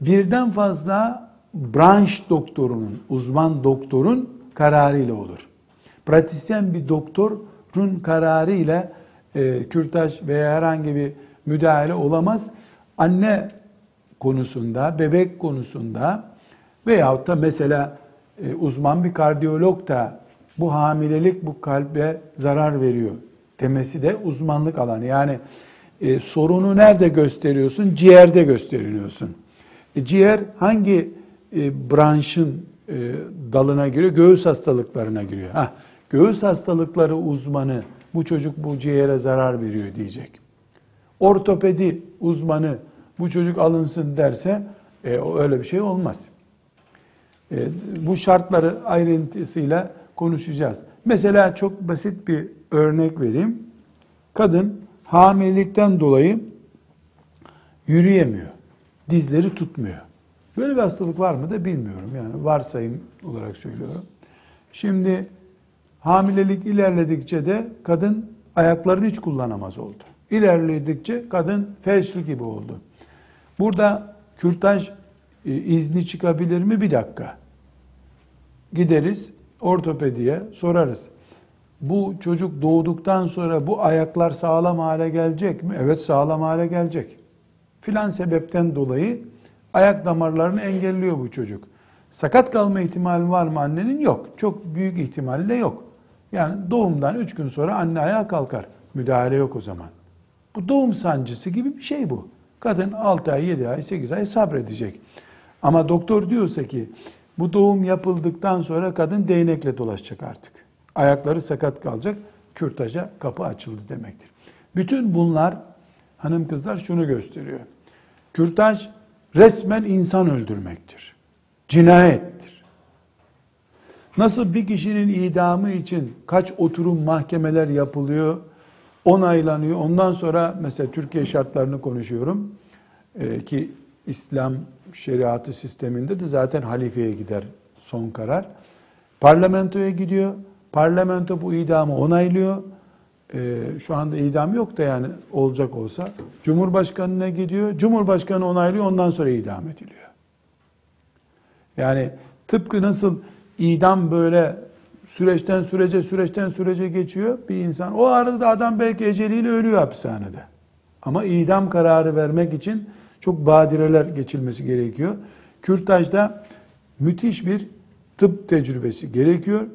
birden fazla branş doktorunun, uzman doktorun kararıyla olur. Pratisyen bir doktorun kararı ile e, kürtaj veya herhangi bir müdahale olamaz. Anne konusunda, bebek konusunda veyahut da mesela e, uzman bir kardiyolog da bu hamilelik bu kalbe zarar veriyor demesi de uzmanlık alanı. Yani e, sorunu nerede gösteriyorsun? Ciğerde gösteriyorsun. E, ciğer hangi e, branşın e, dalına giriyor? Göğüs hastalıklarına giriyor. Heh, göğüs hastalıkları uzmanı bu çocuk bu ciğere zarar veriyor diyecek. Ortopedi uzmanı bu çocuk alınsın derse e, öyle bir şey olmaz. E, bu şartları ayrıntısıyla konuşacağız. Mesela çok basit bir örnek vereyim. Kadın hamilelikten dolayı yürüyemiyor. Dizleri tutmuyor. Böyle bir hastalık var mı da bilmiyorum. Yani varsayım olarak söylüyorum. Şimdi hamilelik ilerledikçe de kadın ayaklarını hiç kullanamaz oldu. İlerledikçe kadın felçli gibi oldu. Burada kürtaj e, izni çıkabilir mi? Bir dakika. Gideriz ortopediye sorarız. Bu çocuk doğduktan sonra bu ayaklar sağlam hale gelecek mi? Evet sağlam hale gelecek. Filan sebepten dolayı ayak damarlarını engelliyor bu çocuk. Sakat kalma ihtimali var mı annenin? Yok. Çok büyük ihtimalle yok. Yani doğumdan 3 gün sonra anne ayağa kalkar. Müdahale yok o zaman. Bu doğum sancısı gibi bir şey bu. Kadın 6 ay, 7 ay, 8 ay sabredecek. Ama doktor diyorsa ki bu doğum yapıldıktan sonra kadın değnekle dolaşacak artık. Ayakları sakat kalacak. Kürtaja kapı açıldı demektir. Bütün bunlar hanım kızlar şunu gösteriyor. Kürtaj resmen insan öldürmektir. Cinayettir. Nasıl bir kişinin idamı için kaç oturum mahkemeler yapılıyor, onaylanıyor. Ondan sonra mesela Türkiye şartlarını konuşuyorum. Ee, ki İslam şeriatı sisteminde de zaten halifeye gider son karar. Parlamentoya gidiyor. Parlamento bu idamı onaylıyor. Ee, şu anda idam yok da yani olacak olsa. Cumhurbaşkanına gidiyor. Cumhurbaşkanı onaylıyor ondan sonra idam ediliyor. Yani tıpkı nasıl idam böyle süreçten sürece süreçten sürece geçiyor bir insan. O arada da adam belki eceliyle ölüyor hapishanede. Ama idam kararı vermek için çok badireler geçilmesi gerekiyor. Kürtajda müthiş bir tıp tecrübesi gerekiyor.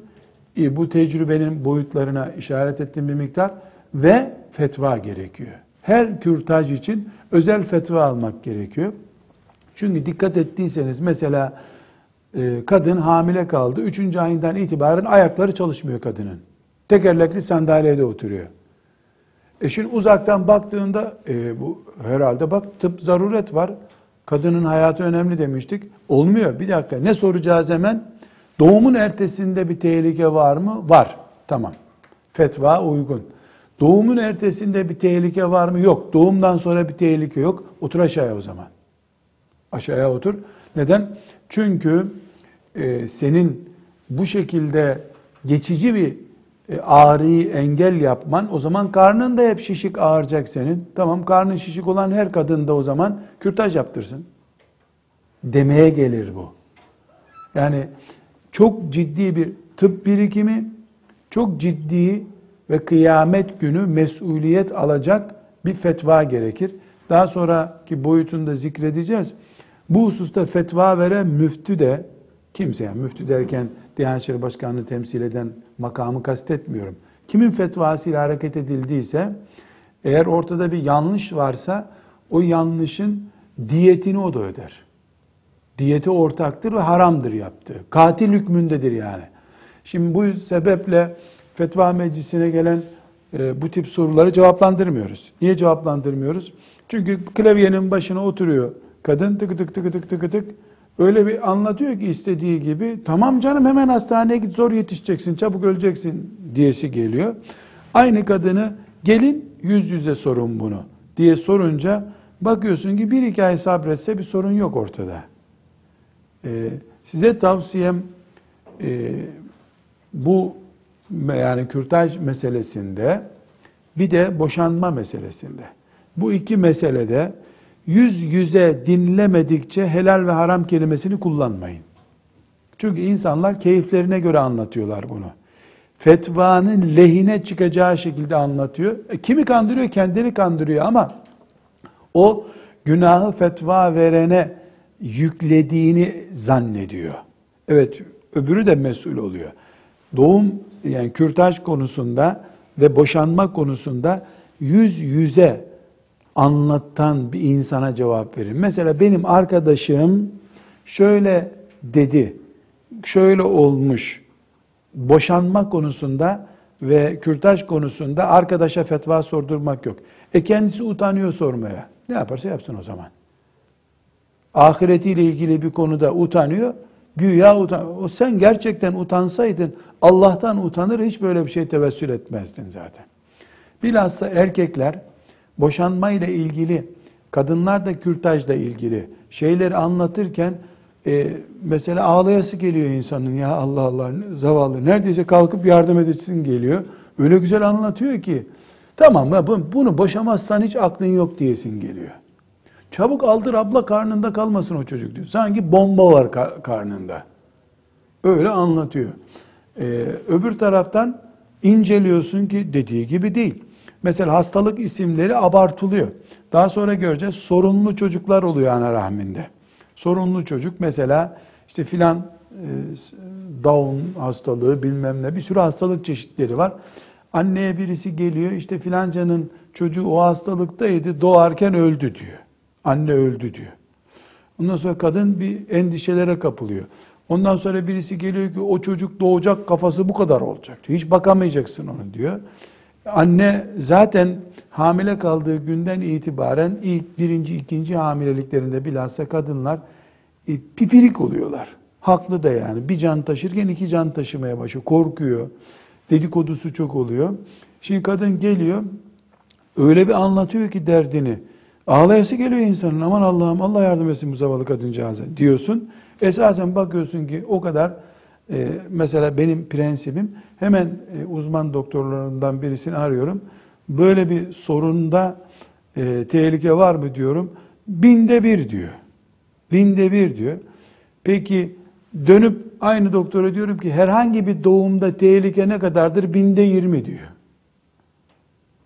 Bu tecrübenin boyutlarına işaret ettiğim bir miktar ve fetva gerekiyor. Her kürtaj için özel fetva almak gerekiyor. Çünkü dikkat ettiyseniz mesela e, kadın hamile kaldı. Üçüncü ayından itibaren ayakları çalışmıyor kadının. Tekerlekli sandalyede oturuyor. E şimdi uzaktan baktığında e, bu herhalde bak tıp zaruret var. Kadının hayatı önemli demiştik. Olmuyor. Bir dakika ne soracağız hemen? Doğumun ertesinde bir tehlike var mı? Var. Tamam. Fetva uygun. Doğumun ertesinde bir tehlike var mı? Yok. Doğumdan sonra bir tehlike yok. Otur aşağıya o zaman. Aşağıya otur. Neden? Çünkü e, senin bu şekilde geçici bir e, ağrıyı engel yapman o zaman karnın da hep şişik ağıracak senin. Tamam karnın şişik olan her kadın da o zaman kürtaj yaptırsın. Demeye gelir bu. Yani çok ciddi bir tıp birikimi, çok ciddi ve kıyamet günü mesuliyet alacak bir fetva gerekir. Daha sonraki boyutunda zikredeceğiz. Bu hususta fetva veren müftü de kimse yani müftü derken Diyanet İşleri Başkanı'nı temsil eden makamı kastetmiyorum. Kimin fetvasıyla hareket edildiyse eğer ortada bir yanlış varsa o yanlışın diyetini o da öder. Diyeti ortaktır ve haramdır yaptığı. Katil hükmündedir yani. Şimdi bu sebeple fetva meclisine gelen e, bu tip soruları cevaplandırmıyoruz. Niye cevaplandırmıyoruz? Çünkü klavyenin başına oturuyor kadın tık tık tık tık tık tık öyle bir anlatıyor ki istediği gibi tamam canım hemen hastaneye git zor yetişeceksin çabuk öleceksin diyesi geliyor. Aynı kadını gelin yüz yüze sorun bunu diye sorunca bakıyorsun ki bir iki ay sabretse bir sorun yok ortada. Ee, size tavsiyem e, bu yani kürtaj meselesinde bir de boşanma meselesinde. Bu iki meselede yüz yüze dinlemedikçe helal ve haram kelimesini kullanmayın. Çünkü insanlar keyiflerine göre anlatıyorlar bunu. Fetvanın lehine çıkacağı şekilde anlatıyor. E, kimi kandırıyor? Kendini kandırıyor ama o günahı fetva verene yüklediğini zannediyor. Evet, öbürü de mesul oluyor. Doğum yani kürtaj konusunda ve boşanma konusunda yüz yüze anlatan bir insana cevap verir. Mesela benim arkadaşım şöyle dedi, şöyle olmuş. Boşanma konusunda ve kürtaj konusunda arkadaşa fetva sordurmak yok. E kendisi utanıyor sormaya. Ne yaparsa yapsın o zaman. Ahiretiyle ilgili bir konuda utanıyor. Güya utan. O sen gerçekten utansaydın Allah'tan utanır hiç böyle bir şey tevessül etmezdin zaten. Bilhassa erkekler boşanma ile ilgili, kadınlar da kürtajla ilgili şeyleri anlatırken e, mesela ağlayası geliyor insanın ya Allah Allah zavallı neredeyse kalkıp yardım edilsin geliyor. Öyle güzel anlatıyor ki tamam bunu boşamazsan hiç aklın yok diyesin geliyor. Çabuk aldır abla karnında kalmasın o çocuk diyor. Sanki bomba var karnında. Öyle anlatıyor. Ee, öbür taraftan inceliyorsun ki dediği gibi değil. Mesela hastalık isimleri abartılıyor. Daha sonra göreceğiz sorunlu çocuklar oluyor ana rahminde. Sorunlu çocuk mesela işte filan e, Down hastalığı bilmem ne bir sürü hastalık çeşitleri var. Anneye birisi geliyor işte filancanın çocuğu o hastalıktaydı doğarken öldü diyor. Anne öldü diyor. Ondan sonra kadın bir endişelere kapılıyor. Ondan sonra birisi geliyor ki o çocuk doğacak kafası bu kadar olacak diyor. Hiç bakamayacaksın onu diyor. Anne zaten hamile kaldığı günden itibaren ilk birinci, ikinci hamileliklerinde bilhassa kadınlar e, pipirik oluyorlar. Haklı da yani. Bir can taşırken iki can taşımaya başlıyor. Korkuyor. Dedikodusu çok oluyor. Şimdi kadın geliyor öyle bir anlatıyor ki derdini. Ağlayası geliyor insanın. Aman Allah'ım Allah yardım etsin bu zavallı kadıncağıza diyorsun. Esasen bakıyorsun ki o kadar e, mesela benim prensibim hemen e, uzman doktorlarından birisini arıyorum. Böyle bir sorunda e, tehlike var mı diyorum. Binde bir diyor. Binde bir diyor. Peki dönüp aynı doktora diyorum ki herhangi bir doğumda tehlike ne kadardır? Binde yirmi diyor.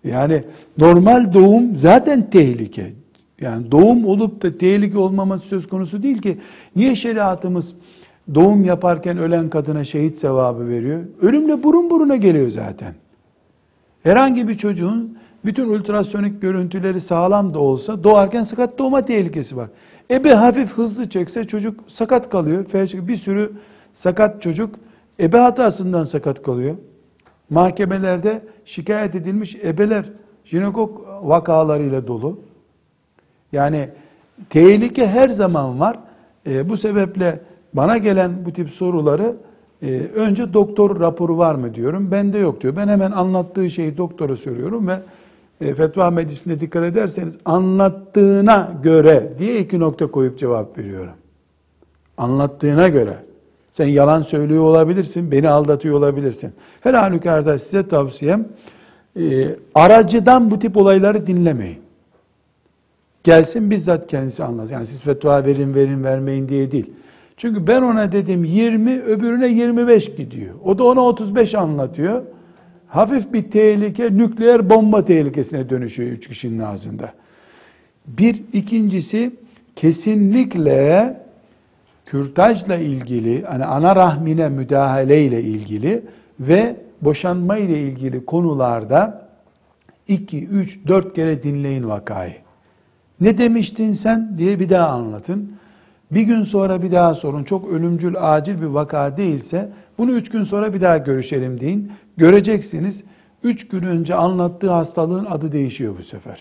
Yani normal doğum zaten tehlike. Yani doğum olup da tehlike olmaması söz konusu değil ki. Niye şeriatımız doğum yaparken ölen kadına şehit sevabı veriyor? Ölümle burun buruna geliyor zaten. Herhangi bir çocuğun bütün ultrasonik görüntüleri sağlam da olsa doğarken sakat doğma tehlikesi var. Ebe hafif hızlı çekse çocuk sakat kalıyor. Bir sürü sakat çocuk ebe hatasından sakat kalıyor. Mahkemelerde şikayet edilmiş ebeler jinekok vakalarıyla dolu. Yani tehlike her zaman var. E, bu sebeple bana gelen bu tip soruları e, önce doktor raporu var mı diyorum. Bende yok diyor. Ben hemen anlattığı şeyi doktora söylüyorum ve e, fetva meclisinde dikkat ederseniz anlattığına göre diye iki nokta koyup cevap veriyorum. Anlattığına göre. Sen yalan söylüyor olabilirsin, beni aldatıyor olabilirsin. Her halükarda size tavsiyem e, aracıdan bu tip olayları dinlemeyin. Gelsin bizzat kendisi anlasın. Yani siz fetva verin verin vermeyin diye değil. Çünkü ben ona dedim 20 öbürüne 25 gidiyor. O da ona 35 anlatıyor. Hafif bir tehlike nükleer bomba tehlikesine dönüşüyor üç kişinin ağzında. Bir ikincisi kesinlikle kürtajla ilgili, hani ana rahmine müdahale ile ilgili ve boşanma ile ilgili konularda 2, 3, 4 kere dinleyin vakayı. Ne demiştin sen diye bir daha anlatın. Bir gün sonra bir daha sorun. Çok ölümcül, acil bir vaka değilse bunu üç gün sonra bir daha görüşelim deyin. Göreceksiniz. Üç gün önce anlattığı hastalığın adı değişiyor bu sefer.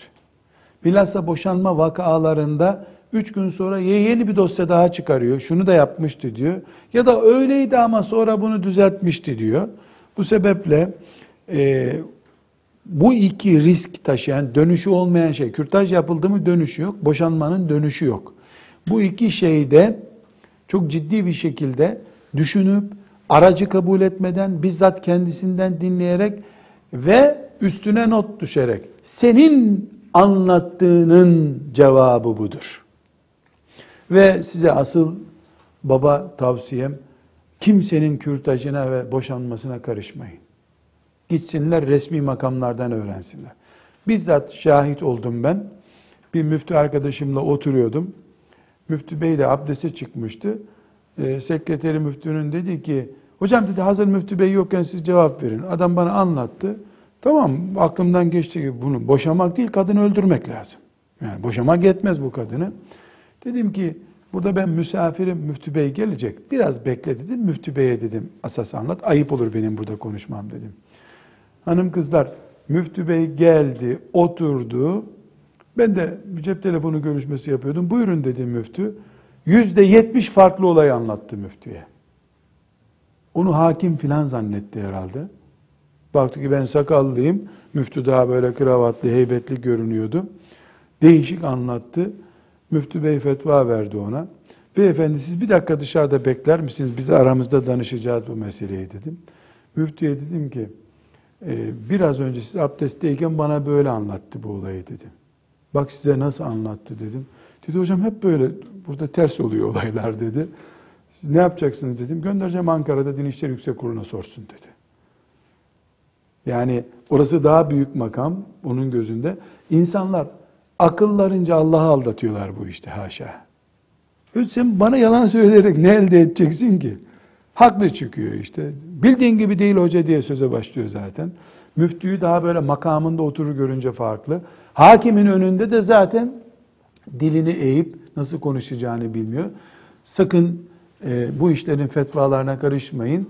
Bilhassa boşanma vakalarında üç gün sonra yeni bir dosya daha çıkarıyor. Şunu da yapmıştı diyor. Ya da öyleydi ama sonra bunu düzeltmişti diyor. Bu sebeple e, bu iki risk taşıyan, dönüşü olmayan şey, kürtaj yapıldı mı dönüşü yok, boşanmanın dönüşü yok. Bu iki şeyde çok ciddi bir şekilde düşünüp, aracı kabul etmeden, bizzat kendisinden dinleyerek ve üstüne not düşerek, senin anlattığının cevabı budur. Ve size asıl baba tavsiyem, kimsenin kürtajına ve boşanmasına karışmayın. Gitsinler resmi makamlardan öğrensinler. Bizzat şahit oldum ben. Bir müftü arkadaşımla oturuyordum. Müftü Bey de abdeste çıkmıştı. E, sekreteri müftünün dedi ki, hocam dedi hazır müftü bey yokken siz cevap verin. Adam bana anlattı. Tamam aklımdan geçti ki bunu boşamak değil kadını öldürmek lazım. Yani boşamak yetmez bu kadını. Dedim ki burada ben misafirim müftü bey gelecek. Biraz bekle dedim. Müftü beye dedim asas anlat. Ayıp olur benim burada konuşmam dedim. Hanım kızlar müftü bey geldi oturdu. Ben de cep telefonu görüşmesi yapıyordum. Buyurun dedi müftü. Yüzde yetmiş farklı olayı anlattı müftüye. Onu hakim filan zannetti herhalde. Baktı ki ben sakallıyım. Müftü daha böyle kravatlı, heybetli görünüyordu. Değişik anlattı. Müftü bey fetva verdi ona. Beyefendi siz bir dakika dışarıda bekler misiniz? Biz aramızda danışacağız bu meseleyi dedim. Müftüye dedim ki "E, biraz önce siz abdestteyken bana böyle anlattı bu olayı dedim. Bak size nasıl anlattı dedim. Dedi hocam hep böyle burada ters oluyor olaylar dedi. Siz ne yapacaksınız dedim. Göndereceğim Ankara'da Din İşleri Yüksek Kurulu'na sorsun dedi. Yani orası daha büyük makam onun gözünde. İnsanlar akıllarınca Allah'ı aldatıyorlar bu işte haşa. Sen bana yalan söyleyerek ne elde edeceksin ki? Haklı çıkıyor işte. Bildiğin gibi değil hoca diye söze başlıyor zaten. Müftüyü daha böyle makamında oturur görünce farklı. Hakimin önünde de zaten dilini eğip nasıl konuşacağını bilmiyor. Sakın e, bu işlerin fetvalarına karışmayın.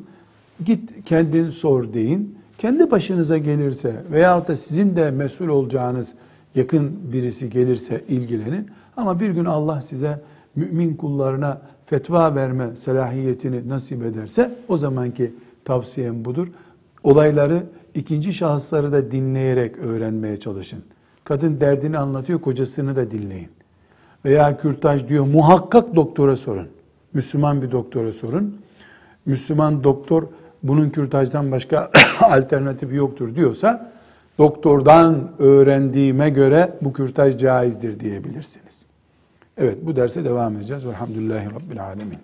Git kendin sor deyin. Kendi başınıza gelirse veyahut da sizin de mesul olacağınız yakın birisi gelirse ilgilenin. Ama bir gün Allah size mümin kullarına fetva verme selahiyetini nasip ederse o zamanki tavsiyem budur. Olayları ikinci şahısları da dinleyerek öğrenmeye çalışın. Kadın derdini anlatıyor, kocasını da dinleyin. Veya kürtaj diyor, muhakkak doktora sorun. Müslüman bir doktora sorun. Müslüman doktor bunun kürtajdan başka alternatifi yoktur diyorsa doktordan öğrendiğime göre bu kürtaj caizdir diyebilirsiniz. Evet bu derse devam edeceğiz. Velhamdülillahi Rabbil Alemin.